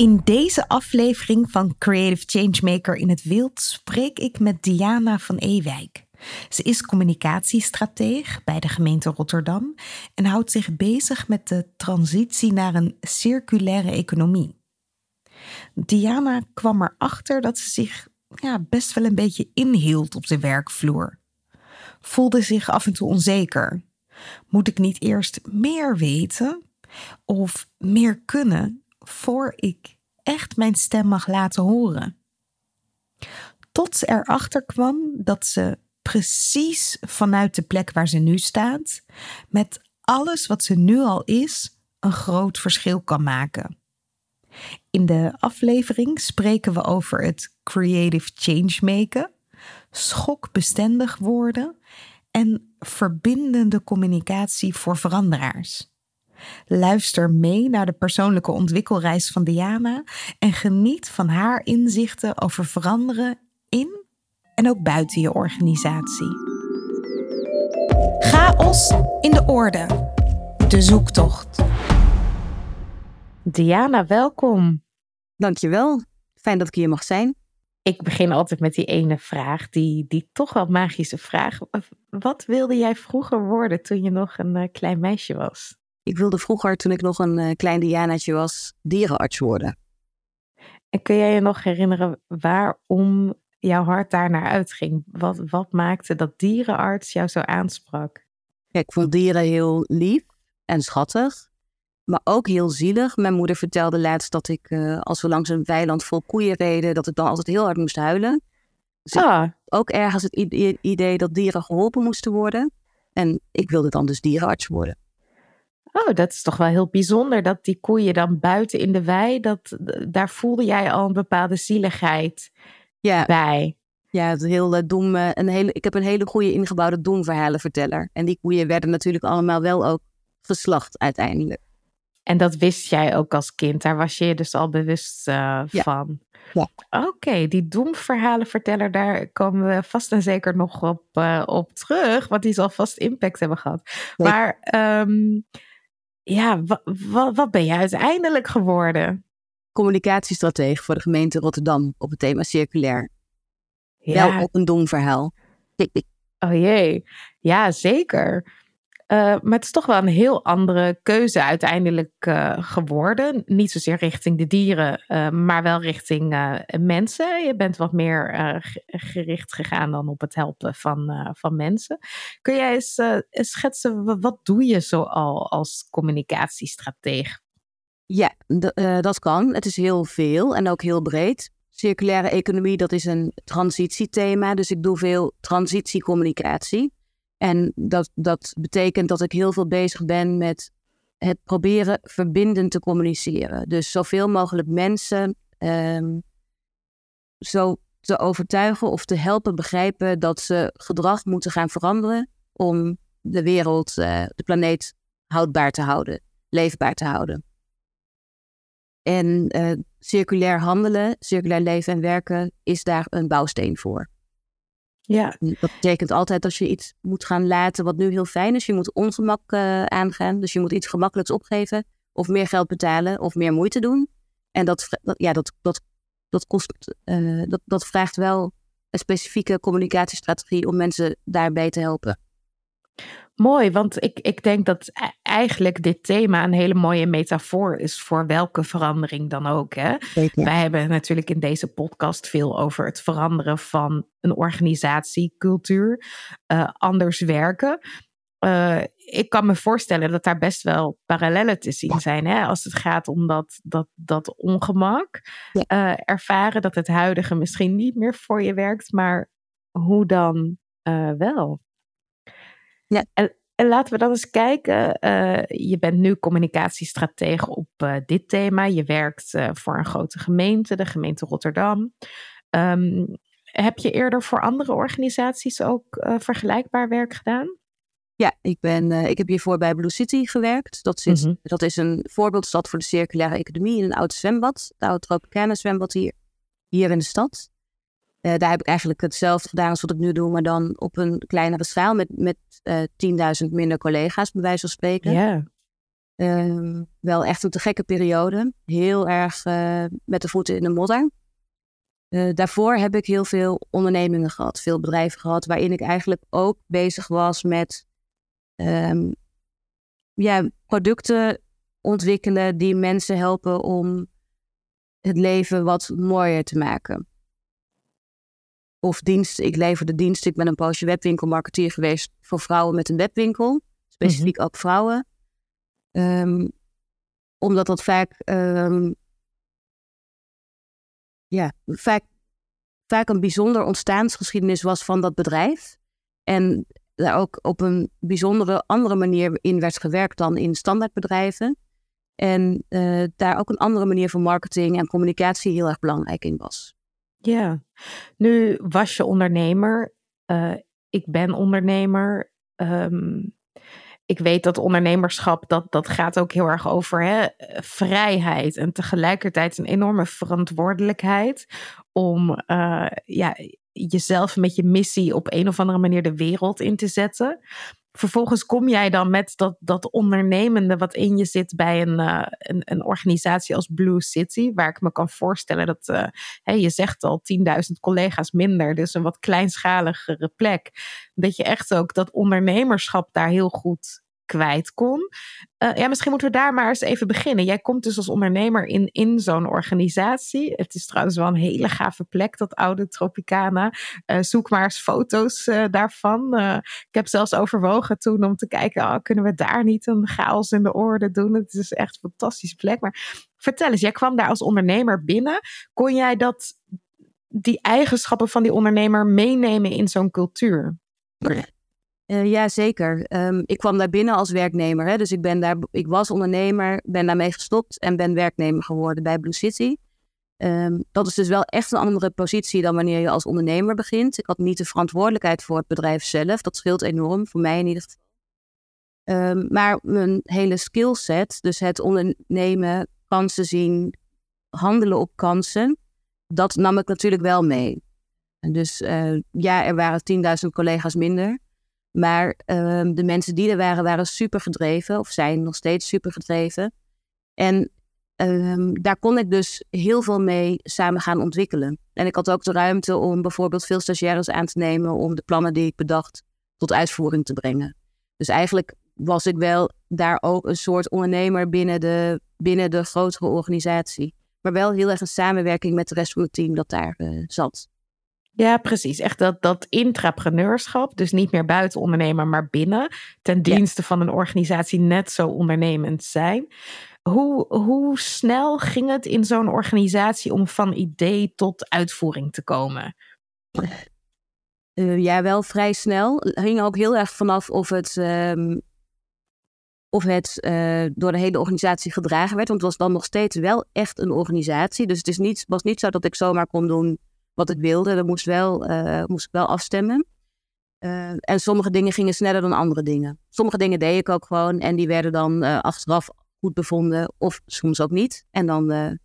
In deze aflevering van Creative Changemaker in het wild spreek ik met Diana van Ewijk. Ze is communicatiestrateeg bij de gemeente Rotterdam en houdt zich bezig met de transitie naar een circulaire economie. Diana kwam erachter dat ze zich ja, best wel een beetje inhield op de werkvloer. Voelde zich af en toe onzeker. Moet ik niet eerst meer weten of meer kunnen voor ik echt mijn stem mag laten horen? Tot ze erachter kwam dat ze precies vanuit de plek waar ze nu staat, met alles wat ze nu al is, een groot verschil kan maken. In de aflevering spreken we over het creative changemaker, schokbestendig worden en verbindende communicatie voor veranderaars. Luister mee naar de persoonlijke ontwikkelreis van Diana en geniet van haar inzichten over veranderen in en ook buiten je organisatie. Chaos in de orde. De zoektocht. Diana, welkom. Dankjewel. Fijn dat ik hier mag zijn. Ik begin altijd met die ene vraag, die, die toch wel magische vraag. Wat wilde jij vroeger worden toen je nog een uh, klein meisje was? Ik wilde vroeger, toen ik nog een uh, klein Dianaatje was, dierenarts worden. En kun jij je nog herinneren waarom jouw hart daar naar uitging? Wat, wat maakte dat dierenarts jou zo aansprak? Ja, ik vond dieren heel lief en schattig maar ook heel zielig. Mijn moeder vertelde laatst dat ik, uh, als we langs een weiland vol koeien reden, dat ik dan altijd heel hard moest huilen. Dus ah. Ook ergens het idee dat dieren geholpen moesten worden. En ik wilde dan dus dierenarts worden. Oh, dat is toch wel heel bijzonder dat die koeien dan buiten in de wei, dat, daar voelde jij al een bepaalde zieligheid ja. bij. Ja, het heel uh, dom. Uh, een hele, ik heb een hele goede ingebouwde domverhalenverteller. En die koeien werden natuurlijk allemaal wel ook geslacht uiteindelijk. En dat wist jij ook als kind. Daar was je je dus al bewust uh, van. Ja. Oké, okay, die doemverhalenverteller, daar komen we vast en zeker nog op, uh, op terug. Want die zal vast impact hebben gehad. Maar um, ja, wat ben je uiteindelijk geworden? Communicatiestratege voor de gemeente Rotterdam op het thema circulair. Ja. Wel op een doemverhaal. Oh jee, ja zeker. Uh, maar het is toch wel een heel andere keuze uiteindelijk uh, geworden. Niet zozeer richting de dieren, uh, maar wel richting mensen. Je bent wat meer gericht gegaan dan op het helpen van, van mensen. Kun jij eens schetsen, wat doe je zoal als communicatiestratege? Ja, dat kan. Het is heel veel en ook heel breed. Circulaire economie, dat is een transitiethema. Dus ik doe veel transitiecommunicatie. En dat, dat betekent dat ik heel veel bezig ben met het proberen verbindend te communiceren. Dus zoveel mogelijk mensen um, zo te overtuigen of te helpen begrijpen dat ze gedrag moeten gaan veranderen om de wereld, uh, de planeet houdbaar te houden, leefbaar te houden. En circulair handelen, circulair leven en werken is daar een bouwsteen voor. Ja. Dat betekent altijd dat je iets moet gaan laten wat nu heel fijn is. Je moet ongemak aangaan. Dus je moet iets gemakkelijks opgeven. Of meer geld betalen of meer moeite doen. En dat, ja, dat, dat, dat, kost, dat, dat vraagt wel een specifieke communicatiestrategie om mensen daarbij te helpen. Mooi, want ik, ik denk dat e-, eigenlijk dit thema een hele mooie metafoor is voor welke verandering dan ook. Hè? Wij hebben natuurlijk in deze podcast veel over het veranderen van een organisatiecultuur, uh, anders werken. Uh, ik kan me voorstellen dat daar best wel parallellen te zien zijn. Hè? Als het gaat om dat, dat, dat ongemak. Uh, ervaren dat het huidige misschien niet meer voor je werkt, maar hoe dan wel? Ja. En, en, laten we dan eens kijken. je bent nu communicatiestratege op dit thema. Je werkt voor een grote gemeente, de gemeente Rotterdam. Um, heb je eerder voor andere organisaties ook vergelijkbaar werk gedaan? Ja, ik, ben, ik heb hiervoor bij Blue City gewerkt. Dat is, mm dat is een voorbeeldstad voor de circulaire economie in een oud zwembad. Het oude Tropicana zwembad hier, hier in de stad. Uh, daar heb ik eigenlijk hetzelfde gedaan als wat ik nu doe, maar dan op een kleinere schaal met, met uh, eh, 10.000 minder collega's, bij wijze van spreken. Ja. Uh, wel echt een te gekke periode. Heel erg met de voeten in de modder. daarvoor heb ik heel veel ondernemingen gehad, veel bedrijven gehad, waarin ik eigenlijk ook bezig was met um, ja, producten ontwikkelen die mensen helpen om het leven wat mooier te maken. Of diensten. Ik leverde diensten. Ik ben een poosje webwinkelmarketeer geweest voor vrouwen met een webwinkel. Specifiek mhm. ook vrouwen. Um, omdat dat vaak, um, ja, vaak, vaak een bijzonder ontstaansgeschiedenis was van dat bedrijf. En daar ook op een bijzondere andere manier in werd gewerkt dan in standaardbedrijven. En uh, daar ook een andere manier van marketing en communicatie heel erg belangrijk in was. Ja, nu was je ondernemer. Uh, ik ben ondernemer. Um, ik weet dat ondernemerschap, dat, dat gaat ook heel erg over hè, vrijheid en tegelijkertijd een enorme verantwoordelijkheid om uh, ja, jezelf met je missie op een of andere manier de wereld in te zetten. Vervolgens kom jij dan met dat, dat ondernemende wat in je zit bij een, uh, een, een, organisatie als Blue City, waar ik me kan voorstellen dat, hè, je zegt al 10.000 collega's minder, dus een wat kleinschaligere plek. Dat je echt ook dat ondernemerschap daar heel goed kwijt kon. Uh, ja, misschien moeten we daar maar eens even beginnen. Jij komt dus als ondernemer in, in zo'n organisatie. Het is trouwens wel een hele gave plek, dat oude Tropicana. Uh, zoek maar eens foto's uh, daarvan. ik heb zelfs overwogen toen om te kijken, oh, kunnen we daar niet een chaos in de orde doen? Het is echt een fantastische plek. Maar vertel eens, jij kwam daar als ondernemer binnen. Kon jij dat, die eigenschappen van die ondernemer meenemen in zo'n cultuur? Uh, ja, zeker. Um, ik kwam daar binnen als werknemer. Hè? Dus ik, ben daar, ik was ondernemer, ben daarmee gestopt en ben werknemer geworden bij Blue City. Um, dat is dus wel echt een andere positie dan wanneer je als ondernemer begint. Ik had niet de verantwoordelijkheid voor het bedrijf zelf. Dat scheelt enorm, voor mij in ieder geval. Um, maar mijn hele skillset, dus het ondernemen, kansen zien, handelen op kansen, dat nam ik natuurlijk wel mee. En dus uh, ja, er waren 10.000 collega's minder. Maar um, de mensen die er waren, waren super gedreven, of zijn nog steeds super gedreven. En um, daar kon ik dus heel veel mee samen gaan ontwikkelen. En ik had ook de ruimte om bijvoorbeeld veel stagiaires aan te nemen om de plannen die ik bedacht tot uitvoering te brengen. Dus eigenlijk was ik wel daar ook een soort ondernemer binnen de, binnen de grotere organisatie. Maar wel heel erg een samenwerking met de rest van het team dat daar uh, zat. Ja, precies. Echt dat, dat intrapreneurschap. Dus niet meer buiten ondernemer, maar binnen. Ten dienste van een organisatie net zo ondernemend zijn. Hoe, hoe snel ging het in zo'n organisatie om van idee tot uitvoering te komen? Uh, ja, wel vrij snel. Het hing ook heel erg vanaf of het, uh, of het uh, door de hele organisatie gedragen werd. Want het was dan nog steeds wel echt een organisatie. Dus het is niet, was niet zo dat ik zomaar kon doen wat ik wilde. Dat moest, wel, uh, moest ik wel afstemmen. Uh, en sommige dingen gingen sneller dan andere dingen. Sommige dingen deed ik ook gewoon en die werden dan uh, achteraf goed bevonden, of soms ook niet. En dan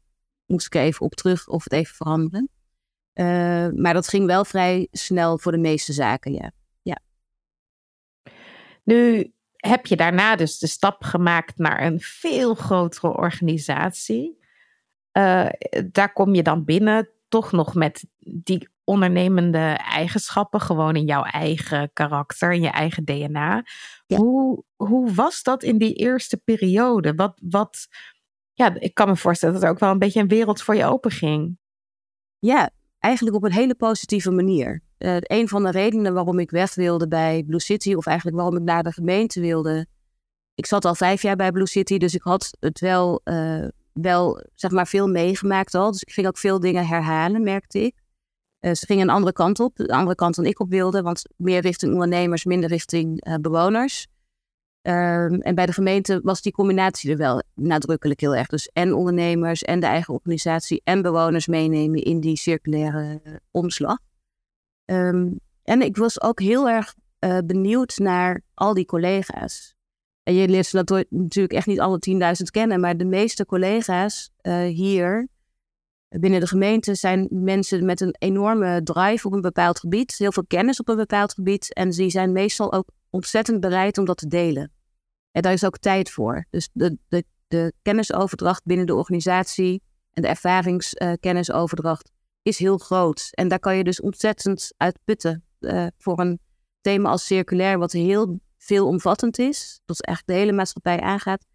moest ik er even op terug of het even veranderen. Maar dat ging wel vrij snel voor de meeste zaken, ja. ja. Nu heb je daarna dus de stap gemaakt naar een veel grotere organisatie. Daar kom je dan binnen, toch nog met die ondernemende eigenschappen, gewoon in jouw eigen karakter, in je eigen DNA. Hoe, hoe was dat in die eerste periode? Wat, wat, ja, ik kan me voorstellen dat er ook wel een beetje een wereld voor je open ging. Ja, eigenlijk op een hele positieve manier. Uh, een van de redenen waarom ik weg wilde bij Blue City, of eigenlijk waarom ik naar de gemeente wilde. Ik zat al vijf jaar bij Blue City, dus ik had het wel, uh, wel zeg maar, veel meegemaakt al. Dus ik ging ook veel dingen herhalen, merkte ik. Uh, ze gingen een andere kant op, de andere kant dan ik op wilde, want meer richting ondernemers, minder richting bewoners. Ehm, en bij de gemeente was die combinatie er wel nadrukkelijk heel erg. Dus en ondernemers en de eigen organisatie en bewoners meenemen in die circulaire uh, omslag. Ehm, en ik was ook heel erg benieuwd naar al die collega's. En je leert ze natuurlijk echt niet alle 10.000 kennen, maar de meeste collega's uh, hier binnen de gemeente zijn mensen met een enorme drive op een bepaald gebied, heel veel kennis op een bepaald gebied. En die zijn meestal ook ontzettend bereid om dat te delen. En daar is ook tijd voor. Dus de, de, de kennisoverdracht binnen de organisatie en de ervaringskennisoverdracht is heel groot. En daar kan je dus ontzettend uit putten uh, voor een thema als circulair, wat heel veelomvattend is, dat echt de hele maatschappij aangaat,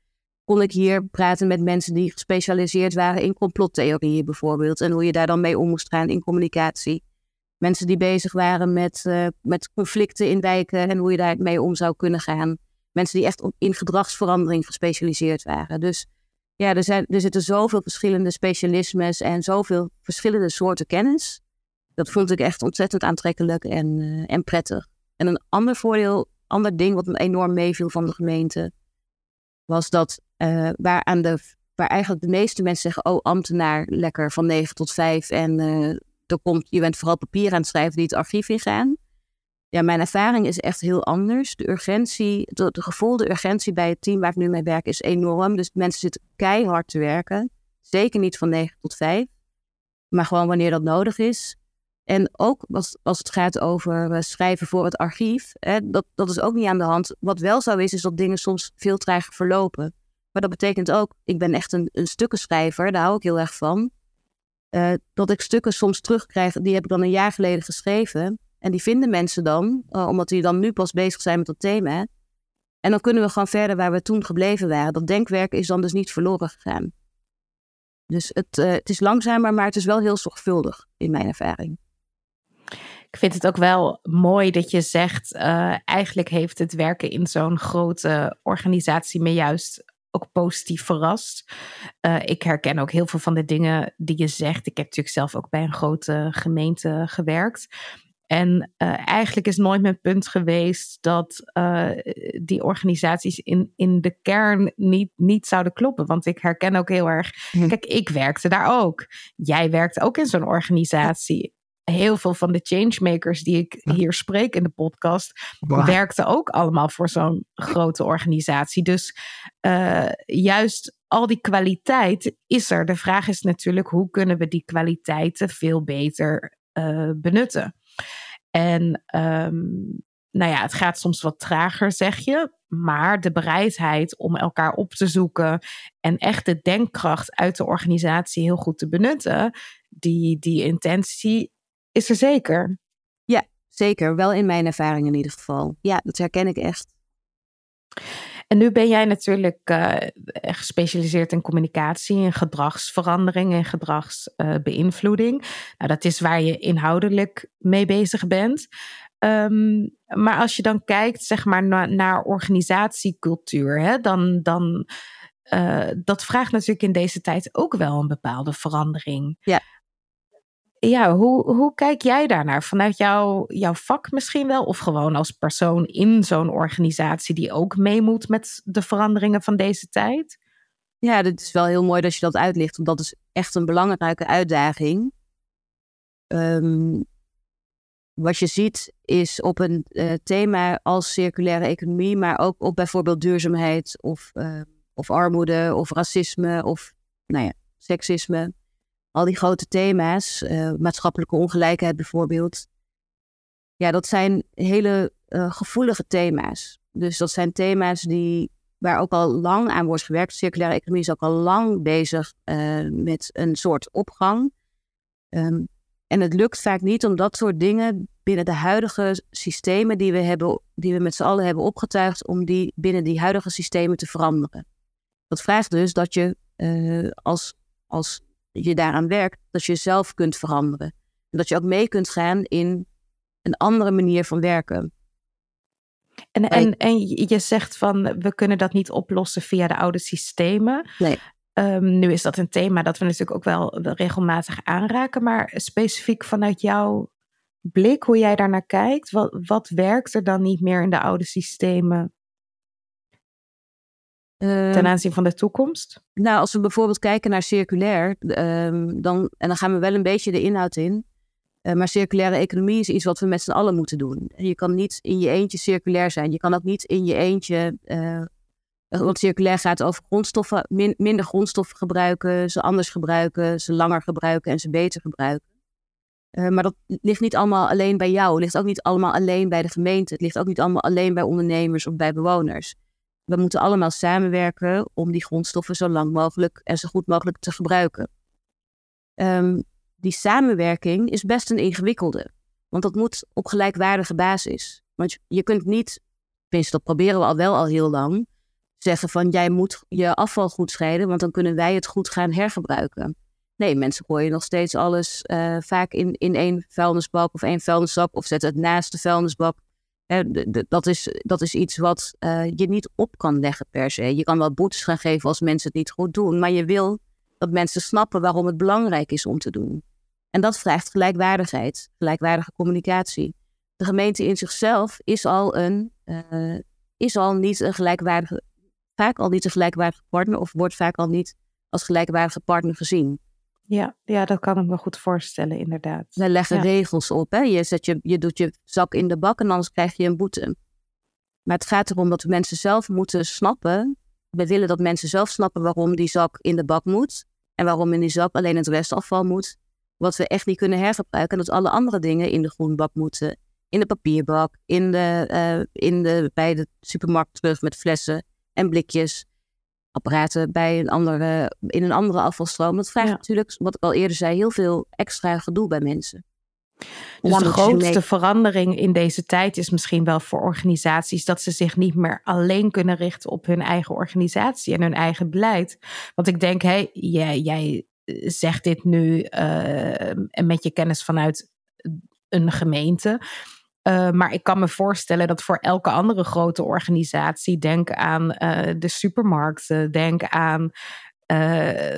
kon ik hier praten met mensen die gespecialiseerd waren in complottheorieën bijvoorbeeld. En hoe je daar dan mee om moest gaan in communicatie. Mensen die bezig waren met, uh, met conflicten in wijken en hoe je daar mee om zou kunnen gaan. Mensen die echt in gedragsverandering gespecialiseerd waren. Dus ja, er, zijn, er zitten zoveel verschillende specialismes en zoveel verschillende soorten kennis. Dat vond ik echt ontzettend aantrekkelijk en, uh, en prettig. En een ander voordeel, ander ding wat me enorm meeviel van de gemeente, was dat uh, waar, aan de, waar eigenlijk de meeste mensen zeggen: Oh, ambtenaar, lekker van 9 tot 5 en uh, komt, je bent vooral papier aan het schrijven die het archief ingaan. Ja, mijn ervaring is echt heel anders. De urgentie, de, de gevoelde urgentie bij het team waar ik nu mee werk is enorm. Dus mensen zitten keihard te werken. Zeker niet van 9 tot 5. Maar gewoon wanneer dat nodig is. En ook als, als het gaat over uh, schrijven voor het archief. Hè, dat, dat is ook niet aan de hand. Wat wel zo is, is dat dingen soms veel trager verlopen. Maar dat betekent ook, ik ben echt een, een stukkenschrijver. Daar hou ik heel erg van. Uh, dat ik stukken soms terugkrijg, die heb ik dan een jaar geleden geschreven. En die vinden mensen dan, uh, omdat die dan nu pas bezig zijn met dat thema. En dan kunnen we gewoon verder waar we toen gebleven waren. Dat denkwerk is dan dus niet verloren gegaan. Dus het, het is langzamer, maar het is wel heel zorgvuldig in mijn ervaring. Ik vind het ook wel mooi dat je zegt, uh, eigenlijk heeft het werken in zo'n grote organisatie me juist ook positief verrast. Uh, ik herken ook heel veel van de dingen die je zegt. Ik heb natuurlijk zelf ook bij een grote gemeente gewerkt. En uh, eigenlijk is nooit mijn punt geweest dat uh, die organisaties in, in de kern niet, niet zouden kloppen. Want ik herken ook heel erg. Hm. Kijk, ik werkte daar ook. Jij werkt ook in zo'n organisatie. Heel veel van de changemakers die ik hier spreek in de podcast, wow. werkten ook allemaal voor zo'n grote organisatie. Dus uh, juist al die kwaliteit is er. De vraag is natuurlijk, hoe kunnen we die kwaliteiten veel beter benutten? En um, nou ja, het gaat soms wat trager, zeg je. Maar de bereidheid om elkaar op te zoeken en echt de denkkracht uit de organisatie heel goed te benutten, die, die intentie is er zeker. Ja, zeker. Wel in mijn ervaring in ieder geval. Ja, dat herken ik echt. En nu ben jij natuurlijk uh, gespecialiseerd in communicatie en gedragsverandering en gedragsbeïnvloeding. Uh, nou, dat is waar je inhoudelijk mee bezig bent. Um, maar als je dan kijkt, zeg maar, naar, naar organisatiecultuur, hè, dan. dan uh, dat vraagt natuurlijk in deze tijd ook wel een bepaalde verandering. Ja ja, hoe, hoe kijk jij daarnaar? Vanuit jouw, jouw vak misschien wel? Of gewoon als persoon in zo'n organisatie die ook mee moet met de veranderingen van deze tijd? Ja, het is wel heel mooi dat je dat uitlicht, want dat is echt een belangrijke uitdaging. Um, wat je ziet is op een uh, thema als circulaire economie, maar ook op bijvoorbeeld duurzaamheid of, uh, of armoede of racisme of nou ja, seksisme. Al die grote thema's, uh, maatschappelijke ongelijkheid bijvoorbeeld. Ja, dat zijn hele uh, gevoelige thema's. Dus dat zijn thema's die, waar ook al lang aan wordt gewerkt. Circulaire economie is ook al lang bezig uh, met een soort opgang. Um, en het lukt vaak niet om dat soort dingen binnen de huidige systemen die we, hebben, die we met z'n allen hebben opgetuigd, om die binnen die huidige systemen te veranderen. Dat vraagt dus dat je uh, als, als je daaraan werkt, dat je jezelf kunt veranderen. En dat je ook mee kunt gaan in een andere manier van werken. En, en, en je zegt van we kunnen dat niet oplossen via de oude systemen. Nee. Um, nu is dat een thema dat we natuurlijk ook wel regelmatig aanraken, maar specifiek vanuit jouw blik, hoe jij daarnaar kijkt, wat, wat werkt er dan niet meer in de oude systemen ten aanzien van de toekomst? Nou, als we bijvoorbeeld kijken naar circulair, um, dan, en dan gaan we wel een beetje de inhoud in. Uh, maar circulaire economie is iets wat we met z'n allen moeten doen. Je kan niet in je eentje circulair zijn. Je kan ook niet in je eentje uh, want circulair gaat over grondstoffen, minder grondstoffen gebruiken, ze anders gebruiken, ze langer gebruiken en ze beter gebruiken. Uh, maar dat ligt niet allemaal alleen bij jou. Het ligt ook niet allemaal alleen bij de gemeente. Het ligt ook niet allemaal alleen bij ondernemers of bij bewoners. We moeten allemaal samenwerken om die grondstoffen zo lang mogelijk en zo goed mogelijk te gebruiken. Um, die samenwerking is best een ingewikkelde. Want dat moet op gelijkwaardige basis. Want je kunt niet, tenminste dat proberen we al wel al heel lang, zeggen van jij moet je afval goed scheiden, want dan kunnen wij het goed gaan hergebruiken. Nee, mensen gooien nog steeds alles uh, vaak in, in één vuilnisbak of één vuilniszak of zetten het naast de vuilnisbak. Dat, is, dat is iets wat uh, je niet op kan leggen per se. Je kan wel boetes gaan geven als mensen het niet goed doen, maar je wil dat mensen snappen waarom het belangrijk is om te doen. En dat vraagt gelijkwaardigheid, gelijkwaardige communicatie. De gemeente in zichzelf is al, een, uh, is al niet een gelijkwaardige vaak al niet een gelijkwaardige partner of wordt vaak al niet als gelijkwaardige partner gezien. Ja, ja, dat kan ik me goed voorstellen, inderdaad. Wij leggen regels op. Hè? Je, zet je, je doet je zak in de bak en anders krijg je een boete. Maar het gaat erom dat mensen zelf moeten snappen. We willen dat mensen zelf snappen waarom die zak in de bak moet. En waarom in die zak alleen het restafval moet. Wat we echt niet kunnen hergebruiken. En dat alle andere dingen in de groenbak moeten. In de papierbak, in de, uh, in de, bij de supermarkt terug met flessen en blikjes, apparaten bij een andere, in een andere afvalstroom. Dat vraagt natuurlijk, wat ik al eerder zei, heel veel extra gedoe bij mensen. Dus de grootste verandering in deze tijd is misschien wel voor organisaties dat ze zich niet meer alleen kunnen richten op hun eigen organisatie en hun eigen beleid. Want ik denk, hé, hey, jij, jij zegt dit nu uh, met je kennis vanuit een gemeente. Uh, maar ik kan me voorstellen dat voor elke andere grote organisatie, denk aan uh, de supermarkten, denk aan, uh,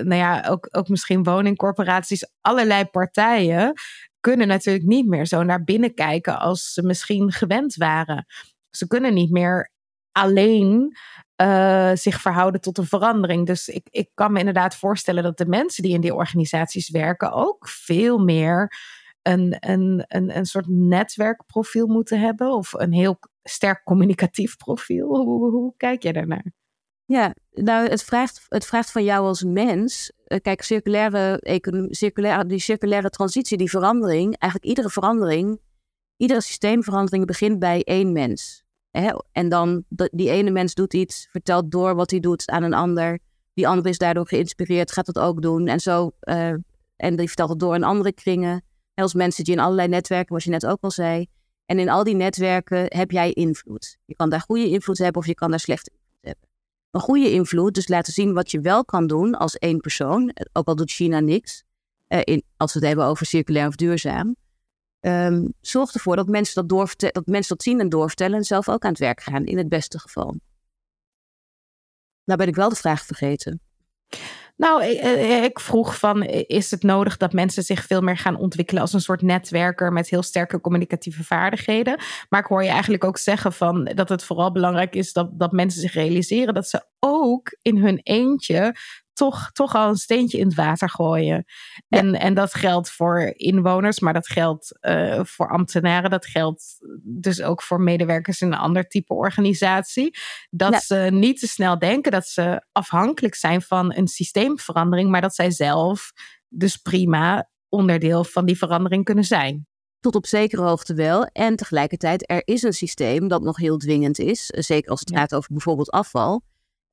nou ja, ook, ook misschien woningcorporaties, allerlei partijen kunnen natuurlijk niet meer zo naar binnen kijken als ze misschien gewend waren. Ze kunnen niet meer alleen zich verhouden tot een verandering. Dus ik, ik kan me inderdaad voorstellen dat de mensen die in die organisaties werken ook veel meer een, een, een, een soort netwerkprofiel moeten hebben of een heel sterk communicatief profiel? Hoe, kijk jij daarnaar? Ja, nou, het vraagt, het vraagt van jou als mens. Eh, kijk, circulaire economie, circulaire, die circulaire transitie, die verandering, eigenlijk iedere verandering, iedere systeemverandering begint bij één mens. Hè? En dan die ene mens doet iets, vertelt door wat hij doet aan een ander. Die ander is daardoor geïnspireerd, gaat dat ook doen. En zo, uh, en die vertelt het door in andere kringen als mensen die in allerlei netwerken, zoals je net ook al zei. En in al die netwerken heb jij invloed. Je kan daar goede invloed hebben of je kan daar slechte invloed hebben. Een goede invloed, dus laten zien wat je wel kan doen als één persoon, ook al doet China niks, eh, in, als we het hebben over circulair of duurzaam. Um, zorg ervoor dat mensen dat, dat mensen dat zien en doorvertellen en zelf ook aan het werk gaan, in het beste geval. Nou ben ik wel de vraag vergeten. Nou, ik vroeg van, is het nodig dat mensen zich veel meer gaan ontwikkelen als een soort netwerker met heel sterke communicatieve vaardigheden? Maar ik hoor je eigenlijk ook zeggen van dat het vooral belangrijk is dat, dat mensen zich realiseren dat ze ook in hun eentje toch, toch al een steentje in het water gooien. En, en dat geldt voor inwoners, maar dat geldt uh, voor ambtenaren. Dat geldt dus ook voor medewerkers in een ander type organisatie. Dat ze niet te snel denken dat ze afhankelijk zijn van een systeemverandering, maar dat zij zelf dus prima onderdeel van die verandering kunnen zijn. Tot op zekere hoogte wel. En tegelijkertijd, er is een systeem dat nog heel dwingend is. Zeker als het gaat over bijvoorbeeld afval.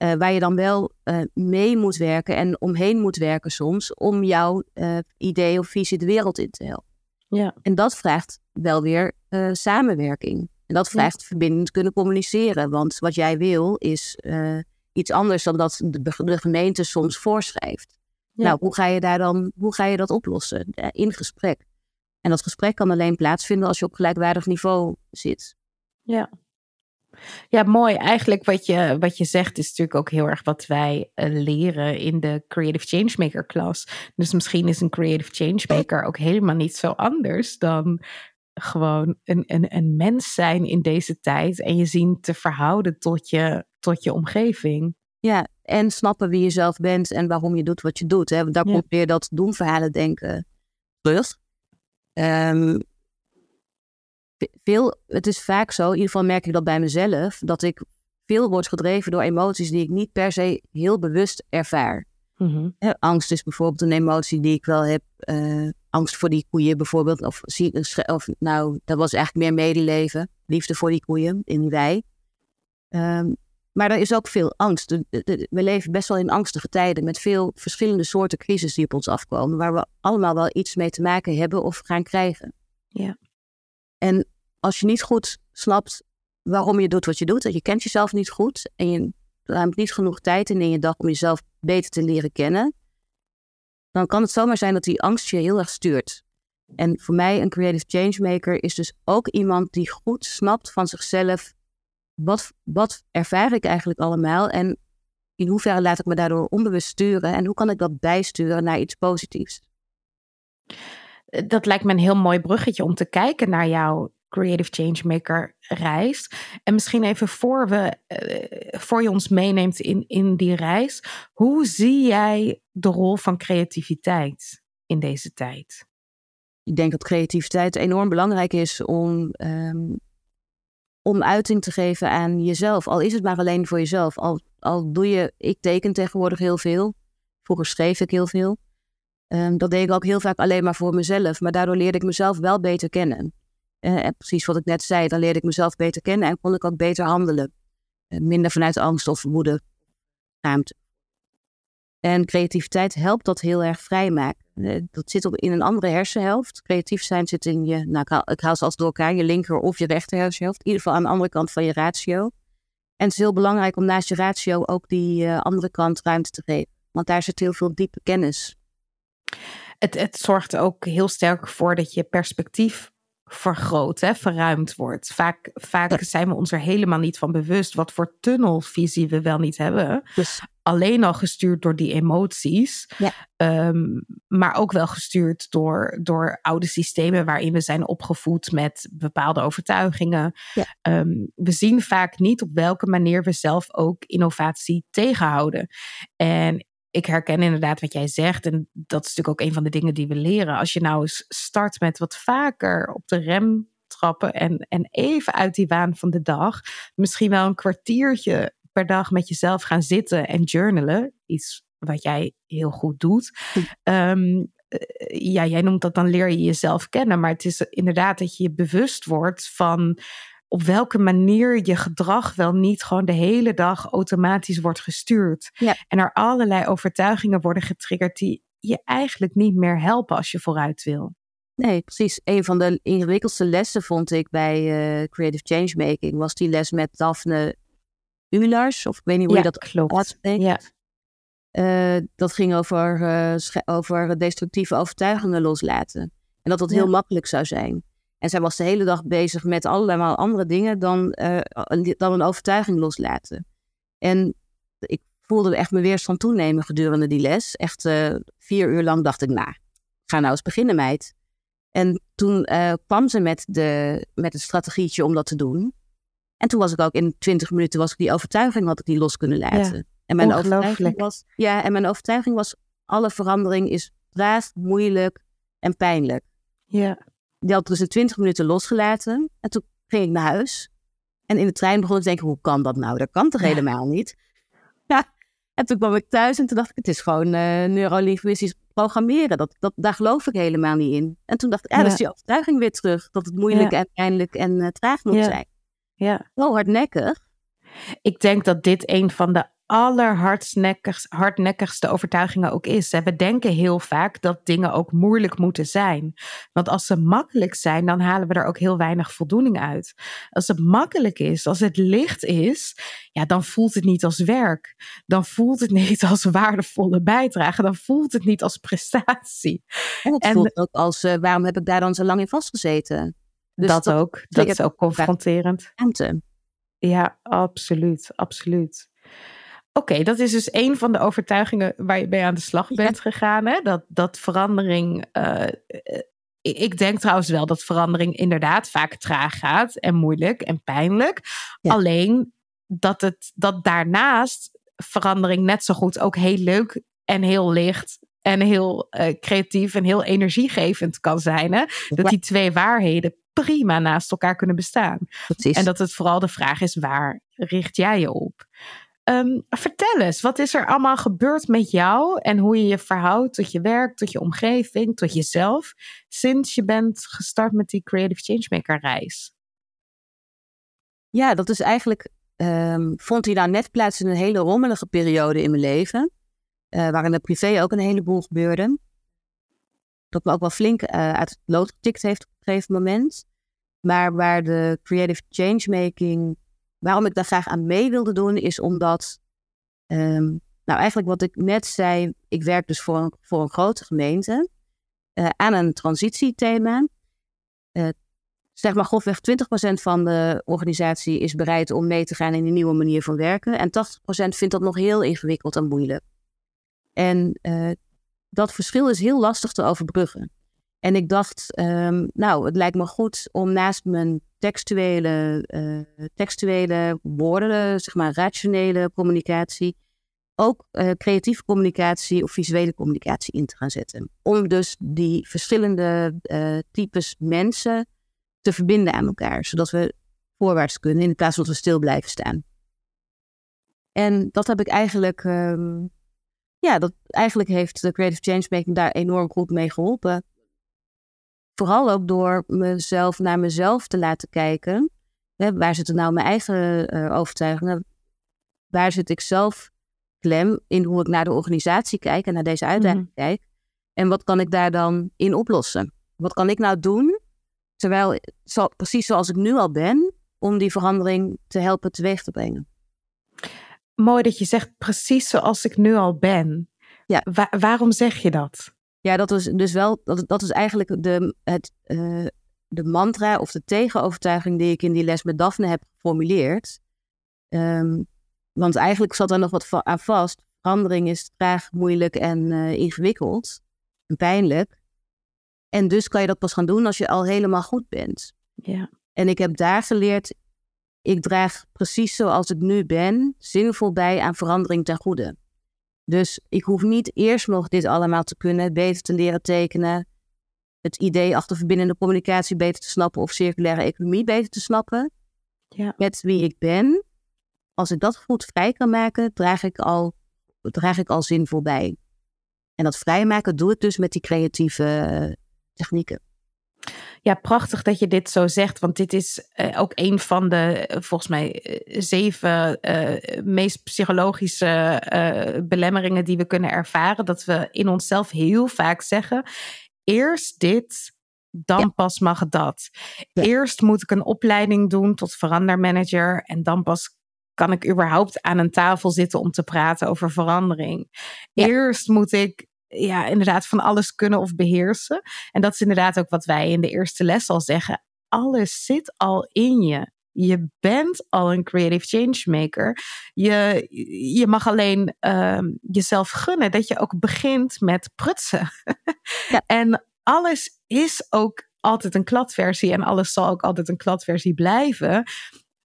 Uh, waar je dan wel uh, mee moet werken en omheen moet werken soms. om jouw uh, idee of visie de wereld in te helpen. Ja. En dat vraagt wel weer samenwerking. En dat vraagt ja. verbindend kunnen communiceren. Want wat jij wil is iets anders dan dat de, de gemeente soms voorschrijft. Ja. Nou, hoe ga je daar dan, hoe ga je dat oplossen? In gesprek. En dat gesprek kan alleen plaatsvinden als je op gelijkwaardig niveau zit. Ja. Ja, mooi. Eigenlijk wat je, wat je zegt is natuurlijk ook heel erg wat wij uh, leren in de Creative Changemaker klas. Dus misschien is een Creative Changemaker ook helemaal niet zo anders dan gewoon een, een, een mens zijn in deze tijd en je zien te verhouden tot je, tot je omgeving. Ja, en snappen wie je zelf bent en waarom je doet wat je doet. Hè? Daar ja. komt weer dat doemverhalen denken terug. Um, veel, het is vaak zo, in ieder geval merk ik dat bij mezelf, dat ik veel word gedreven door emoties die ik niet per se heel bewust ervaar. Mm -hmm. angst is bijvoorbeeld een emotie die ik wel heb. Uh, angst voor die koeien bijvoorbeeld. Of, of nou, dat was eigenlijk meer medeleven. Liefde voor die koeien in die wei. Um, maar er is ook veel angst. We leven best wel in angstige tijden met veel verschillende soorten crisis die op ons afkomen, waar we allemaal wel iets mee te maken hebben of gaan krijgen. Ja. En als je niet goed snapt waarom je doet wat je doet, en je kent jezelf niet goed en je ruimt niet genoeg tijd in in je dag om jezelf beter te leren kennen, dan kan het zomaar zijn dat die angst je heel erg stuurt. En voor mij een creative changemaker is dus ook iemand die goed snapt van zichzelf wat, wat ervaar ik eigenlijk allemaal en in hoeverre laat ik me daardoor onbewust sturen en hoe kan ik dat bijsturen naar iets positiefs? Eh, dat lijkt me een heel mooi bruggetje om te kijken naar jouw Creative Changemaker reis. En misschien even voor, we, uh, voor je ons meeneemt in, in die reis, hoe zie jij de rol van creativiteit in deze tijd? Ik denk dat creativiteit enorm belangrijk is om um, om uiting te geven aan jezelf. Al is het maar alleen voor jezelf. Al, al doe je, ik teken tegenwoordig heel veel. Vroeger schreef ik heel veel. Um, dat deed ik ook heel vaak alleen maar voor mezelf. Maar daardoor leerde ik mezelf wel beter kennen. Uh, precies wat ik net zei, dan leerde ik mezelf beter kennen en kon ik ook beter handelen. Uh, minder vanuit angst of woede, ruimte. En creativiteit helpt dat heel erg vrijmaken. Eh, dat zit op, in een andere hersenhelft. Creatief zijn zit in je, nou ik haal, ik haal ze als door elkaar, je linker of je rechter hersenhelft. In ieder geval aan de andere kant van je ratio. En het is heel belangrijk om naast je ratio ook die andere kant ruimte te geven. Want daar zit heel veel diepe kennis. Het, het zorgt ook heel sterk voor dat je perspectief vergroot, hè, verruimd wordt. Vaak, vaak zijn we ons er helemaal niet van bewust wat voor tunnelvisie we wel niet hebben. Dus. Alleen al gestuurd door die emoties, ja. um, maar ook wel gestuurd door, door oude systemen waarin we zijn opgevoed met bepaalde overtuigingen. Ja. Um, we zien vaak niet op welke manier we zelf ook innovatie tegenhouden. En ik herken inderdaad wat jij zegt. En dat is natuurlijk ook een van de dingen die we leren. Als je nou eens start met wat vaker op de rem trappen en, en even uit die waan van de dag. Misschien wel een kwartiertje per dag met jezelf gaan zitten en journalen. Iets wat jij heel goed doet. Um, ja, jij noemt dat dan leer je jezelf kennen. Maar het is inderdaad dat je je bewust wordt van op welke manier je gedrag wel niet gewoon de hele dag automatisch wordt gestuurd. Ja. En er allerlei overtuigingen worden getriggerd die je eigenlijk niet meer helpen als je vooruit wil. Nee, precies. Een van de ingewikkeldste lessen vond ik bij uh, Creative Changemaking was die les met Daphne Ulars, of ik weet niet hoe je dat klopt. Ja. Uh, dat ging over, uh, over destructieve overtuigingen loslaten. En dat dat heel makkelijk zou zijn. En zij was de hele dag bezig met allerlei andere dingen dan, uh, dan een overtuiging loslaten. En ik voelde echt mijn weerstand toenemen gedurende die les. Echt uh, vier uur lang dacht ik, nou, ga nou eens beginnen meid. En toen uh, kwam ze met, de, met het strategietje om dat te doen. En toen was ik ook in twintig minuten was ik die overtuiging had ik die los kunnen laten. En mijn overtuiging was, ja, en mijn overtuiging was: alle verandering is traag, moeilijk en pijnlijk. Ja. Die had dus in 20 minuten losgelaten. En toen ging ik naar huis. En in de trein begon ik te denken: hoe kan dat nou? Dat kan toch helemaal niet? Ja. En toen kwam ik thuis en toen dacht ik: het is gewoon uh, neurolinguistisch programmeren. Dat, dat, daar geloof ik helemaal niet in. En toen dacht ik: ja, ja. dat is die overtuiging weer terug. Dat het moeilijk en pijnlijk en uh, traag moet zijn. Ja. Zo hardnekkig. Ik denk dat dit een van de allerhardnekkigste overtuigingen ook is. We denken heel vaak dat dingen ook moeilijk moeten zijn. Want als ze makkelijk zijn, dan halen we er ook heel weinig voldoening uit. Als het makkelijk is, als het licht is, ja, dan voelt het niet als werk. Dan voelt het niet als waardevolle bijdrage. Dan voelt het niet als prestatie. En het voelt ook als, uh, waarom heb ik daar dan zo lang in vastgezeten? Dus dat, dat, ook. Dat is ook confronterend. Ja, absoluut. Absoluut. Oké, dat is dus een van de overtuigingen waar je mee aan de slag bent gegaan. Hè? Dat, dat verandering. Uh, ik denk trouwens wel dat verandering inderdaad vaak traag gaat en moeilijk en pijnlijk. Alleen dat, het, dat daarnaast verandering net zo goed ook heel leuk en heel licht en heel uh, creatief en heel energiegevend kan zijn. Hè? Dat die twee waarheden prima naast elkaar kunnen bestaan. Precies. En dat het vooral de vraag is: waar richt jij je op? Um, vertel eens, wat is er allemaal gebeurd met jou en hoe je je verhoudt tot je werk, tot je omgeving, tot jezelf, sinds je bent gestart met die Creative Changemaker reis? Ja, dat is eigenlijk, um, vond hij daar net plaats in een hele rommelige periode in mijn leven, uh, waarin er privé ook een heleboel gebeurde. Dat me ook wel flink uh, uit het lood getikt heeft op een gegeven moment. Maar waar de creative changemaking waarom ik daar graag aan mee wilde doen, is omdat, um, nou eigenlijk wat ik net zei, ik werk dus voor een, voor een grote gemeente uh, aan een transitiethema. Uh, zeg maar grofweg 20% van de organisatie is bereid om mee te gaan in een nieuwe manier van werken. En 80% vindt dat nog heel ingewikkeld en moeilijk. En uh, dat verschil is heel lastig te overbruggen. En ik dacht, um, nou, het lijkt me goed om naast mijn textuele, uh, textuele woorden, zeg maar rationele communicatie, ook uh, creatieve communicatie of visuele communicatie in te gaan zetten. Om dus die verschillende uh, types mensen te verbinden aan elkaar, zodat we voorwaarts kunnen in plaats van dat we stil blijven staan. En dat heb ik eigenlijk, um, ja, dat eigenlijk heeft de Creative Changemaking daar enorm goed mee geholpen. Vooral ook door mezelf naar mezelf te laten kijken. Hè, waar zitten nou mijn eigen uh, overtuigingen? Waar zit ik zelf klem in hoe ik naar de organisatie kijk en naar deze uitdaging mm -hmm. kijk? En wat kan ik daar dan in oplossen? Wat kan ik nou doen, terwijl zo, precies zoals ik nu al ben, om die verandering te helpen teweeg te brengen? Mooi dat je zegt precies zoals ik nu al ben. Ja. Wa waarom zeg je dat? Ja, dat is dus wel, dat, dat is eigenlijk de, het, uh, de mantra of de tegenovertuiging die ik in die les met Daphne heb geformuleerd. Um, want eigenlijk zat er nog wat aan vast. Verandering is traag, moeilijk en uh, ingewikkeld en pijnlijk. En dus kan je dat pas gaan doen als je al helemaal goed bent. Ja. En ik heb daar geleerd, ik draag precies zoals ik nu ben, zinvol bij aan verandering ten goede. Dus ik hoef niet eerst nog dit allemaal te kunnen, beter te leren tekenen, het idee achter verbindende communicatie beter te snappen of circulaire economie beter te snappen. Ja. Met wie ik ben. Als ik dat goed vrij kan maken, draag ik al, draag ik al zinvol bij. En dat vrijmaken doe ik dus met die creatieve technieken. Ja, prachtig dat je dit zo zegt, want dit is uh, ook een van de, uh, volgens mij, uh, zeven meest psychologische belemmeringen die we kunnen ervaren. Dat we in onszelf heel vaak zeggen: eerst dit, dan ja. pas mag dat. Ja. Eerst moet ik een opleiding doen tot verandermanager en dan pas kan ik überhaupt aan een tafel zitten om te praten over verandering. Ja. Eerst moet ik ja, inderdaad van alles kunnen of beheersen. En dat is inderdaad ook wat wij in de eerste les al zeggen. Alles zit al in je. Je bent al een creative changemaker. Je, je mag alleen uh, jezelf gunnen dat je ook begint met prutsen. Ja. en alles is ook altijd een kladversie en alles zal ook altijd een kladversie blijven.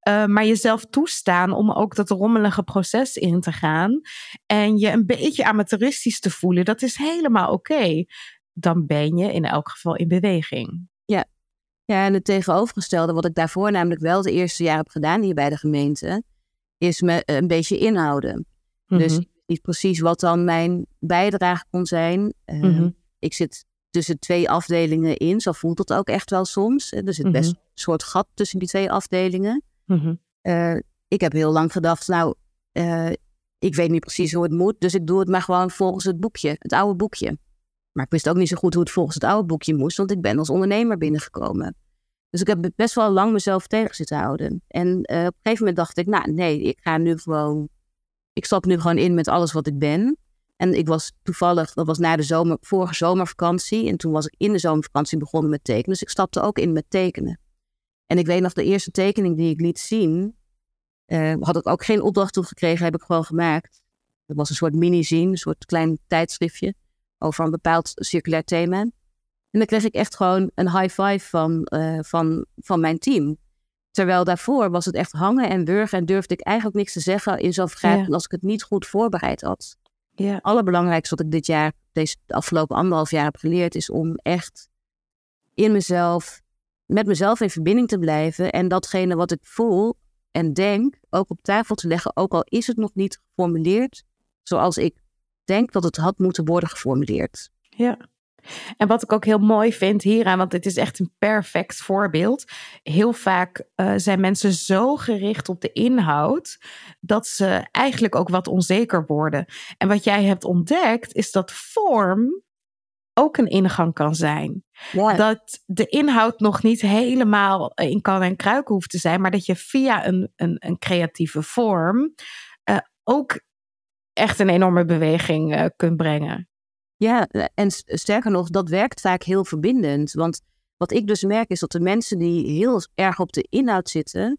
Uh, maar jezelf toestaan om ook dat rommelige proces in te gaan. En je een beetje amateuristisch te voelen, dat is helemaal oké. Dan ben je in elk geval in beweging. Ja. ja, en het tegenovergestelde, wat ik daarvoor namelijk wel de eerste jaar heb gedaan hier bij de gemeente, is me een beetje inhouden. Dus mhm. niet precies wat dan mijn bijdrage kon zijn. Uh, Ik zit tussen twee afdelingen in. Zo voelt het ook echt wel soms. Er zit best mhm. een soort gat tussen die twee afdelingen. Mhm. Eh, ik heb heel lang gedacht, nou, uh, ik weet niet precies hoe het moet, dus ik doe het maar gewoon volgens het boekje, het oude boekje. Maar ik wist ook niet zo goed hoe het volgens het oude boekje moest, want ik ben als ondernemer binnengekomen. Dus ik heb best wel lang mezelf tegen zitten houden. En uh, op een gegeven moment dacht ik, nou nee, ik ga nu gewoon, ik stap nu gewoon in met alles wat ik ben. En ik was toevallig, dat was na de zomer, vorige zomervakantie. En toen was ik in de zomervakantie begonnen met tekenen. Dus ik stapte ook in met tekenen. En ik weet nog, de eerste tekening die ik liet zien, uh, had ik ook geen opdracht toe gekregen, heb ik gewoon gemaakt. Dat was een soort mini-zine, een soort klein tijdschriftje over een bepaald circulair thema. En dan kreeg ik echt gewoon een high five van, uh, van, van mijn team. Terwijl daarvoor was het echt hangen en wurgen en durfde ik eigenlijk niks te zeggen in zo'n vergadering als ik het niet goed voorbereid had. Ja. Het allerbelangrijkste wat ik dit jaar, deze de afgelopen anderhalf jaar heb geleerd, is om echt in mezelf, met mezelf in verbinding te blijven en datgene wat ik voel en denk ook op tafel te leggen, ook al is het nog niet geformuleerd zoals ik denk dat het had moeten worden geformuleerd. Ja. En wat ik ook heel mooi vind hieraan, want het is echt een perfect voorbeeld. Heel vaak uh, zijn mensen zo gericht op de inhoud dat ze eigenlijk ook wat onzeker worden. En wat jij hebt ontdekt is dat vorm ook een ingang kan zijn. Dat de inhoud nog niet helemaal in kan en kruiken hoeft te zijn, maar dat je via een, een, een creatieve vorm uh, ook echt een enorme beweging uh, kunt brengen. Ja, en sterker nog, dat werkt vaak heel verbindend. Want wat ik dus merk is dat de mensen die heel erg op de inhoud zitten,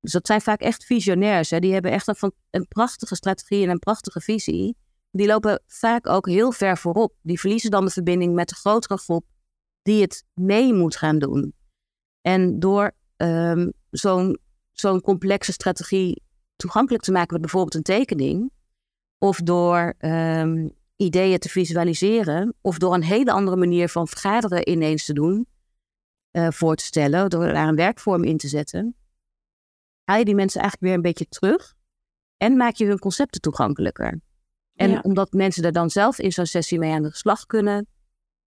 dus dat zijn vaak echt visionairs, hè, die hebben echt een, een prachtige strategie en een prachtige visie. Die lopen vaak ook heel ver voorop. Die verliezen dan de verbinding met de grotere groep die het mee moet gaan doen. En door ehm, zo'n zo'n complexe strategie toegankelijk te maken met bijvoorbeeld een tekening, of door ehm, ideeën te visualiseren of door een hele andere manier van vergaderen ineens te doen, uh, voor te stellen, door daar een werkvorm in te zetten, haal je die mensen eigenlijk weer een beetje terug en maak je hun concepten toegankelijker. En omdat mensen er dan zelf in zo'n sessie mee aan de slag kunnen,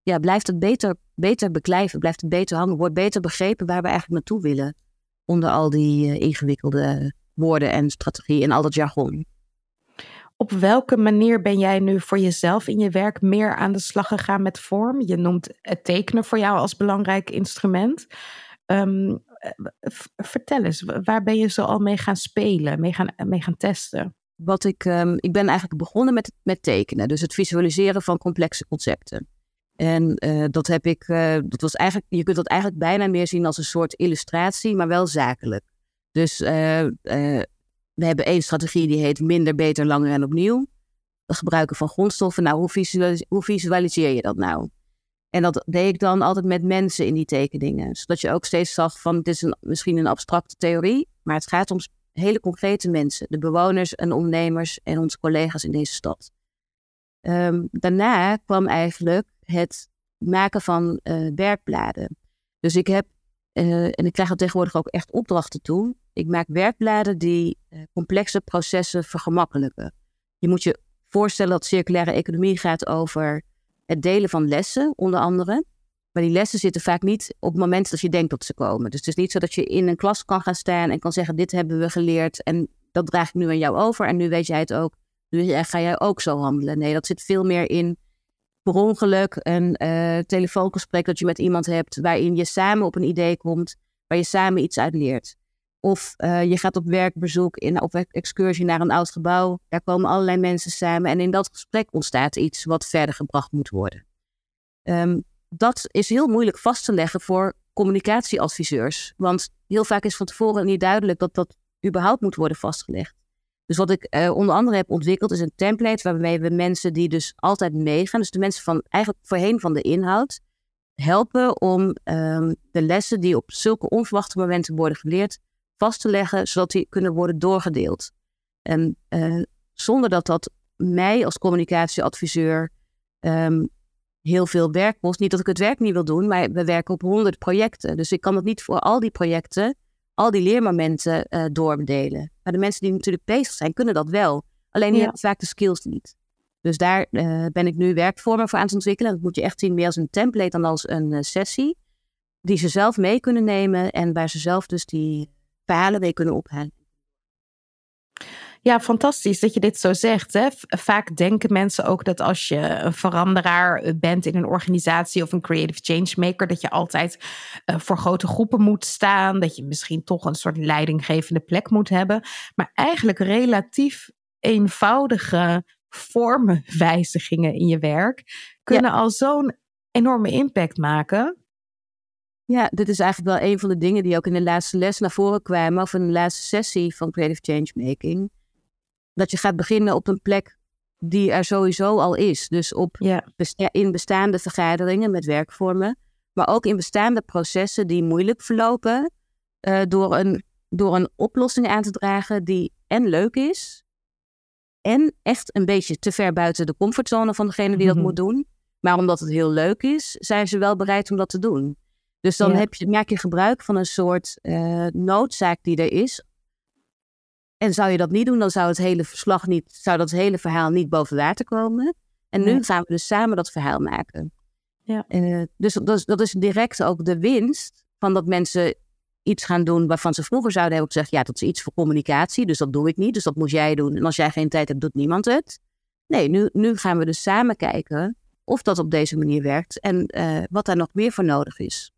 ja, blijft het beter, beter beklijven, blijft het beter hangen, wordt beter begrepen waar we eigenlijk naartoe willen. Onder al die uh, ingewikkelde woorden en strategie en al dat jargon. Op welke manier ben jij nu voor jezelf in je werk meer aan de slag gegaan met vorm? Je noemt het tekenen voor jou als belangrijk instrument. Um, vertel eens, waar ben je zo al mee gaan spelen, mee gaan, mee gaan testen? Wat ik, um, ik ben eigenlijk begonnen met, met tekenen, dus het visualiseren van complexe concepten. En uh, dat heb ik, uh, dat was eigenlijk, je kunt dat eigenlijk bijna meer zien als een soort illustratie, maar wel zakelijk. Dus uh, we hebben één strategie die heet minder, beter, langer en opnieuw. Het gebruiken van grondstoffen. Nou, hoe, hoe visualiseer je dat nou? En dat deed ik dan altijd met mensen in die tekeningen. Zodat je ook steeds zag van, het is een, misschien een abstracte theorie, maar het gaat om hele concrete mensen. De bewoners en ondernemers en onze collega's in deze stad. Ehm, daarna kwam eigenlijk het maken van uh, werkbladen. Dus ik heb, uh, en ik krijg er tegenwoordig ook echt opdrachten toe. Ik maak werkbladen die uh, complexe processen vergemakkelijken. Je moet je voorstellen dat circulaire economie gaat over het delen van lessen, onder andere. Maar die lessen zitten vaak niet op het moment dat je denkt dat ze komen. Dus het is niet zo dat je in een klas kan gaan staan en kan zeggen: Dit hebben we geleerd en dat draag ik nu aan jou over. En nu weet jij het ook. Nu ga jij ook zo handelen. Nee, dat zit veel meer in per ongeluk een uh, telefoongesprek dat je met iemand hebt waarin je samen op een idee komt, waar je samen iets uit leert. Of uh, je gaat op werkbezoek, in, op excursie naar een oud gebouw. Daar komen allerlei mensen samen. En in dat gesprek ontstaat iets wat verder gebracht moet worden. Um, dat is heel moeilijk vast te leggen voor communicatieadviseurs. Want heel vaak is van tevoren niet duidelijk dat dat überhaupt moet worden vastgelegd. Dus wat ik uh, onder andere heb ontwikkeld is een template waarmee we mensen die dus altijd meegaan, dus de mensen van eigenlijk voorheen van de inhoud, helpen om um, de lessen die op zulke onverwachte momenten worden geleerd, vast te leggen, zodat die kunnen worden doorgedeeld. En uh, zonder dat dat mij als communicatieadviseur um, heel veel werk kost. Niet dat ik het werk niet wil doen, maar we werken op honderd projecten. Dus ik kan het niet voor al die projecten, al die leermomenten uh, doorbedelen. Maar de mensen die natuurlijk bezig zijn, kunnen dat wel. Alleen die hebben vaak de skills niet. Dus daar uh, ben ik nu werkvormen voor aan het ontwikkelen. Dat moet je echt zien meer als een template dan als een uh, sessie. Die ze zelf mee kunnen nemen en waar ze zelf dus die verhalen mee kunnen ophalen. Ja, fantastisch dat je dit zo zegt. Hè? Vaak denken mensen ook dat als je een veranderaar eh, bent in een organisatie of een creative changemaker, dat je altijd uh, voor grote groepen moet staan, dat je misschien toch een soort leidinggevende plek moet hebben. Maar eigenlijk relatief eenvoudige vormenwijzigingen in je werk kunnen al zo'n enorme impact maken. Ja, dit is eigenlijk wel een van de dingen die ook in de laatste les naar voren kwamen, of in de laatste sessie van Creative Changemaking dat je gaat beginnen op een plek die er sowieso al is. Dus op in bestaande vergaderingen met werkvormen, maar ook in bestaande processen die moeilijk verlopen, uh, door, een, door een oplossing aan te dragen die en leuk is, en echt een beetje te ver buiten de comfortzone van degene die dat mhm. moet doen. Maar omdat het heel leuk is, zijn ze wel bereid om dat te doen. Dus dan heb je, maak je gebruik van een soort uh, noodzaak die er is en zou je dat niet doen, dan zou het hele verslag niet, zou dat hele verhaal niet boven water komen. En nu gaan we dus samen dat verhaal maken. Ja. Uh, dus dat is, dat is direct ook de winst van dat mensen iets gaan doen waarvan ze vroeger zouden hebben gezegd, ja, dat is iets voor communicatie, dus dat doe ik niet, dus dat moet jij doen. En als jij geen tijd hebt, doet niemand het. Nee, nu, nu gaan we dus samen kijken of dat op deze manier werkt en uh, wat daar nog meer voor nodig is.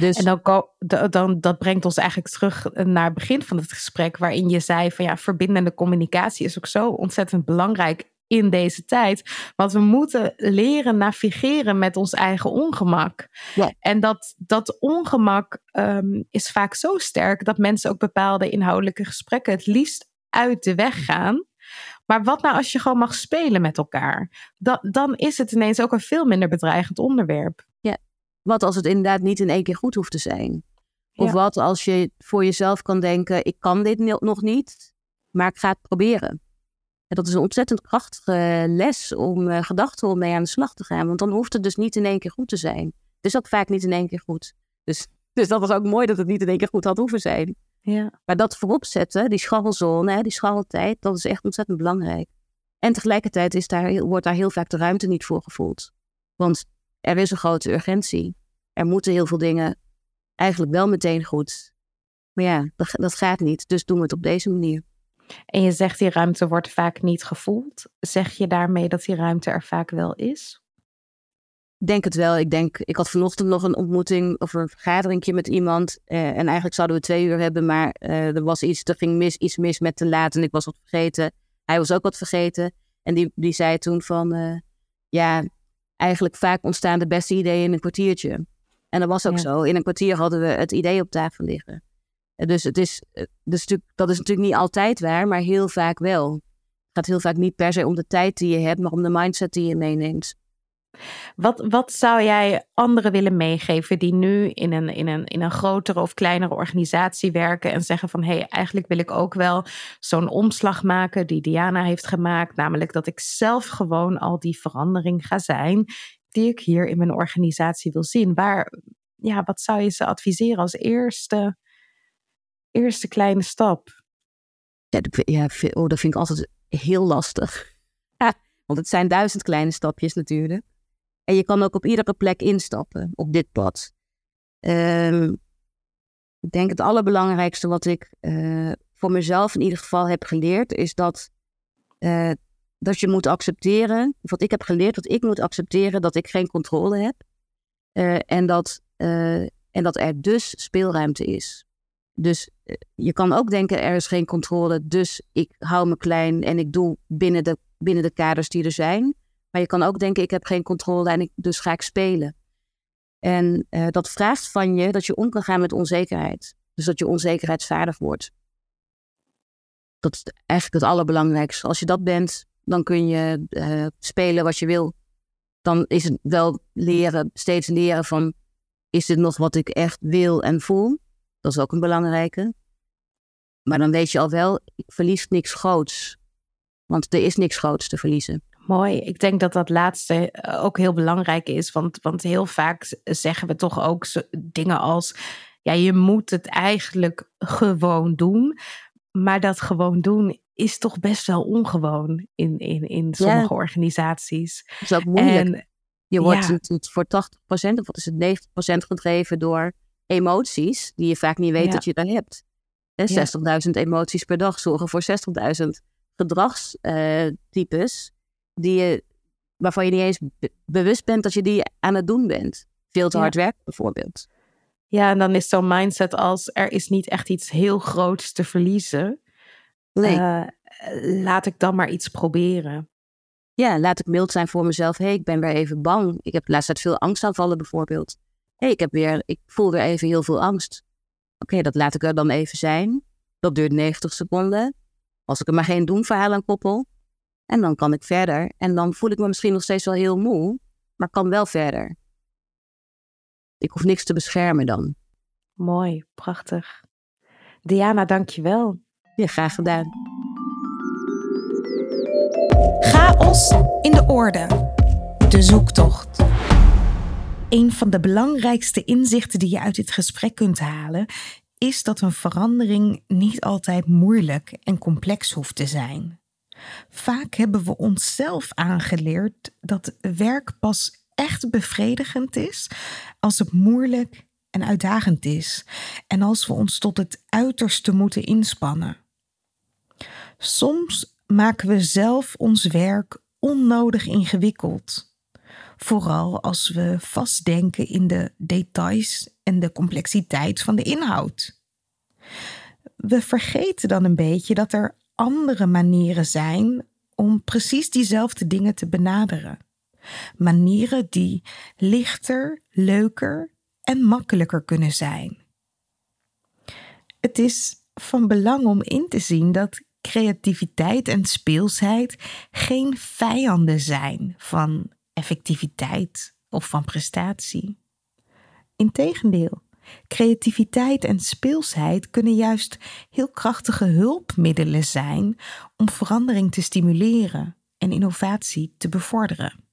Dus... En dan, dan, dat brengt ons eigenlijk terug naar het begin van het gesprek, waarin je zei van ja, verbindende communicatie is ook zo ontzettend belangrijk in deze tijd. Want we moeten leren navigeren met ons eigen ongemak. Ja. En dat, dat ongemak um, is vaak zo sterk dat mensen ook bepaalde inhoudelijke gesprekken het liefst uit de weg gaan. Maar wat nou als je gewoon mag spelen met elkaar? Da dan is het ineens ook een veel minder bedreigend onderwerp. Wat als het inderdaad niet in één keer goed hoeft te zijn? Of wat als je voor jezelf kan denken: ik kan dit nog niet, maar ik ga het proberen. En dat is een ontzettend krachtige les om uh, gedachten om mee aan de slag te gaan. Want dan hoeft het dus niet in één keer goed te zijn. Het is ook vaak niet in één keer goed. Dus, dus dat was ook mooi dat het niet in één keer goed had hoeven zijn. Ja. Maar dat voorop zetten, die scharrelzone, die scharreltijd, dat is echt ontzettend belangrijk. En tegelijkertijd is daar, wordt daar heel vaak de ruimte niet voor gevoeld. Want er is een grote urgentie. Er moeten heel veel dingen eigenlijk wel meteen goed. Maar ja, dat, dat gaat niet. Dus doen we het op deze manier. En je zegt die ruimte wordt vaak niet gevoeld. Zeg je daarmee dat die ruimte er vaak wel is? Ik denk het wel. Ik denk, ik had vanochtend nog een ontmoeting of een vergaderingje met iemand. Eh, en eigenlijk zouden we twee uur hebben, maar eh, er was iets, er ging mis, iets mis met te laat en ik was wat vergeten. Hij was ook wat vergeten. En die, die zei toen van, uh, ja, eigenlijk vaak ontstaan de beste ideeën in een kwartiertje. En dat was ook zo. In een kwartier hadden we het idee op tafel liggen. Dus, het is, dus dat is natuurlijk niet altijd waar, maar heel vaak wel. Het gaat heel vaak niet per se om de tijd die je hebt, maar om de mindset die je meeneemt. Wat, wat zou jij anderen willen meegeven die nu in een, in, een, in een grotere of kleinere organisatie werken en zeggen van hé, hey, eigenlijk wil ik ook wel zo'n omslag maken die Diana heeft gemaakt, namelijk dat ik zelf gewoon al die verandering ga zijn die ik hier in mijn organisatie wil zien. Waar, ja, wat zou je ze adviseren als eerste, eerste kleine stap? Ja, ja oh, dat vind ik altijd heel lastig. want het zijn duizend kleine stapjes natuurlijk. En je kan ook op iedere plek instappen op dit pad. Um, ik denk het allerbelangrijkste wat ik uh, voor mezelf in ieder geval heb geleerd, is dat, uh, dat je moet accepteren, wat ik heb geleerd, dat ik moet accepteren dat ik geen controle heb. Uh, en, dat, en dat er dus speelruimte is. Dus je kan ook denken, er is geen controle, dus ik hou me klein en ik doe binnen de, binnen de kaders die er zijn. Maar je kan ook denken, ik heb geen controle en ik, dus ga ik spelen. En dat vraagt van je dat je om kan gaan met onzekerheid. Dus dat je onzekerheidsvaardig wordt. Dat is eigenlijk het allerbelangrijkste. Als je dat bent, dan kun je uh, spelen wat je wil. Dan is het wel leren, steeds leren van, is dit nog wat ik echt wil en voel? Dat is ook een belangrijke. Maar dan weet je al wel, ik verlies niks groots. Want er is niks groots te verliezen. Mooi. Ik denk dat dat laatste eh, ook heel belangrijk is. Want, want heel vaak zeggen we toch ook dingen als: ja, je moet het eigenlijk gewoon doen. Maar dat gewoon doen is toch best wel ongewoon in, in, in sommige organisaties. Dat is ook moeilijk. En, je wordt ja. voor 80% of wat is het, 90% gedreven door emoties die je vaak niet weet dat je daar hebt. 60.000 emoties per dag zorgen voor 60.000 gedragstypes die je, waarvan je niet eens bewust bent dat je die aan het doen bent. Veel te hard werken bijvoorbeeld. Ja, en dan is zo'n mindset als er is niet echt iets heel groots te verliezen. Nee. Uh, laat ik dan maar iets proberen. Ja, laat ik mild zijn voor mezelf. Hé, hey, ik ben weer even bang. Ik heb laatst tijd veel angstaanvallen bijvoorbeeld. Hé, hey, ik, heb weer, ik voel weer even heel veel angst. Oké, dat laat ik er dan even zijn. Dat duurt 90 seconden. Als ik er maar geen doemverhaal aan koppel. En dan kan ik verder. En dan voel ik me misschien nog steeds wel heel moe. Maar kan wel verder. Ik hoef niks te beschermen dan. Mooi, prachtig. Diana, dankjewel. Graag gedaan. Chaos in de orde. De zoektocht. Een van de belangrijkste inzichten die je uit dit gesprek kunt halen, is dat een verandering niet altijd moeilijk en complex hoeft te zijn. Vaak hebben we onszelf aangeleerd dat werk pas echt bevredigend is als het moeilijk en uitdagend is en als we ons tot het uiterste moeten inspannen. Soms maken we zelf ons werk onnodig ingewikkeld. Vooral als we vastdenken in de details en de complexiteit van de inhoud. We vergeten dan een beetje dat er andere manieren zijn om precies diezelfde dingen te benaderen. Manieren die lichter, leuker en makkelijker kunnen zijn. Het is van belang om in te zien dat creativiteit en speelsheid geen vijanden zijn van effectiviteit of van prestatie. Integendeel, creativiteit en speelsheid kunnen juist heel krachtige hulpmiddelen zijn om verandering te stimuleren en innovatie te bevorderen.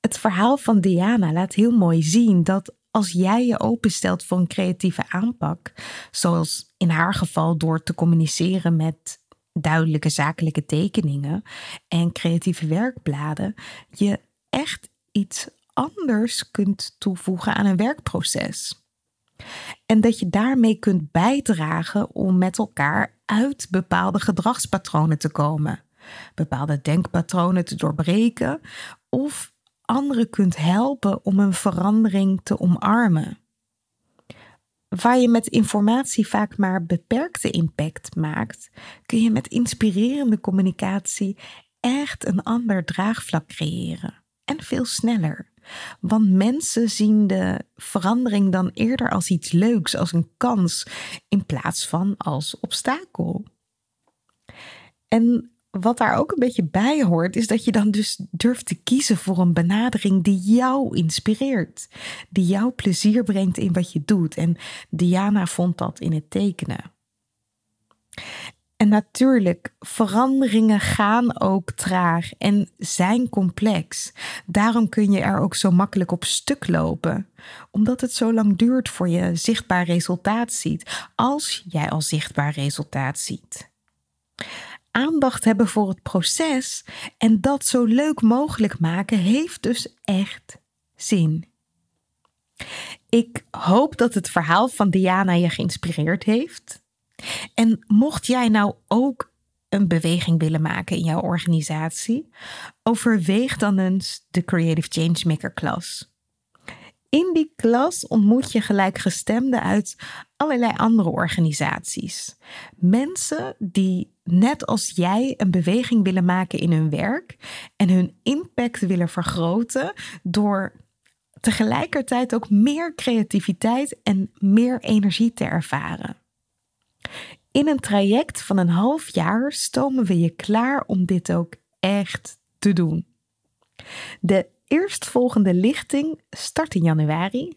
Het verhaal van Diana laat heel mooi zien dat als jij je openstelt voor een creatieve aanpak, zoals in haar geval door te communiceren met duidelijke zakelijke tekeningen en creatieve werkbladen, je echt iets anders kunt toevoegen aan een werkproces. En dat je daarmee kunt bijdragen om met elkaar uit bepaalde gedragspatronen te komen, bepaalde denkpatronen te doorbreken of anderen kunt helpen om een verandering te omarmen. Waar je met informatie vaak maar beperkte impact maakt, kun je met inspirerende communicatie echt een ander draagvlak creëren. En veel sneller. Want mensen zien de verandering dan eerder als iets leuks, als een kans, in plaats van als obstakel. En wat daar ook een beetje bij hoort, is dat je dan dus durft te kiezen voor een benadering die jou inspireert. Die jou plezier brengt in wat je doet. En Diana vond dat in het tekenen. En natuurlijk, veranderingen gaan ook traag en zijn complex. Daarom kun je er ook zo makkelijk op stuk lopen, omdat het zo lang duurt voor je zichtbaar resultaat ziet, als jij al zichtbaar resultaat ziet aandacht hebben voor het proces en dat zo leuk mogelijk maken, heeft dus echt zin. Ik hoop dat het verhaal van Diana je geïnspireerd heeft. En mocht jij nou ook een beweging willen maken in jouw organisatie, overweeg dan eens de Creative Changemaker klas. In die klas ontmoet je gelijkgestemden uit allerlei andere organisaties. Mensen die net als jij een beweging willen maken in hun werk en hun impact willen vergroten door tegelijkertijd ook meer creativiteit en meer energie te ervaren. In een traject van een half jaar stomen we je klaar om dit ook echt te doen. De eerstvolgende lichting start in januari.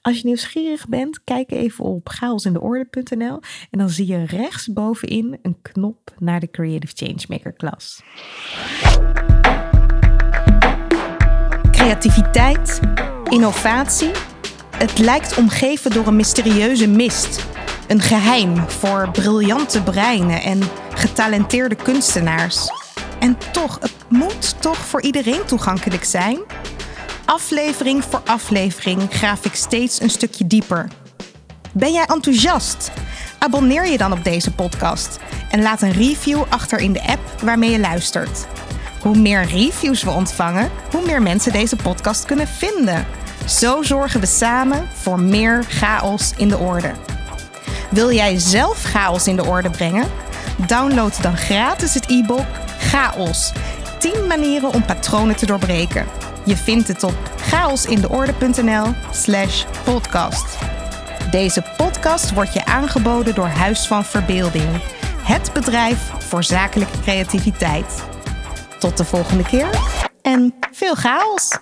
Als je nieuwsgierig bent, kijk even op chaosindeorde.nl en dan zie je rechtsbovenin een knop naar de Creative Changemaker klas. Creativiteit, innovatie. Het lijkt omgeven door een mysterieuze mist. Een geheim voor briljante breinen en getalenteerde kunstenaars. En toch, moet toch voor iedereen toegankelijk zijn? Aflevering voor aflevering graaf ik steeds een stukje dieper. Ben jij enthousiast? Abonneer je dan op deze podcast en laat een review achter in de app waarmee je luistert. Hoe meer reviews we ontvangen, hoe meer mensen deze podcast kunnen vinden. Zo zorgen we samen voor meer chaos in de orde. Wil jij zelf chaos in de orde brengen? Download dan gratis het e-book Chaos. 10 manieren om patronen te doorbreken. Je vindt het op chaosindeorde.nl/slash podcast. Deze podcast wordt je aangeboden door Huis van Verbeelding, het bedrijf voor zakelijke creativiteit. Tot de volgende keer en veel chaos!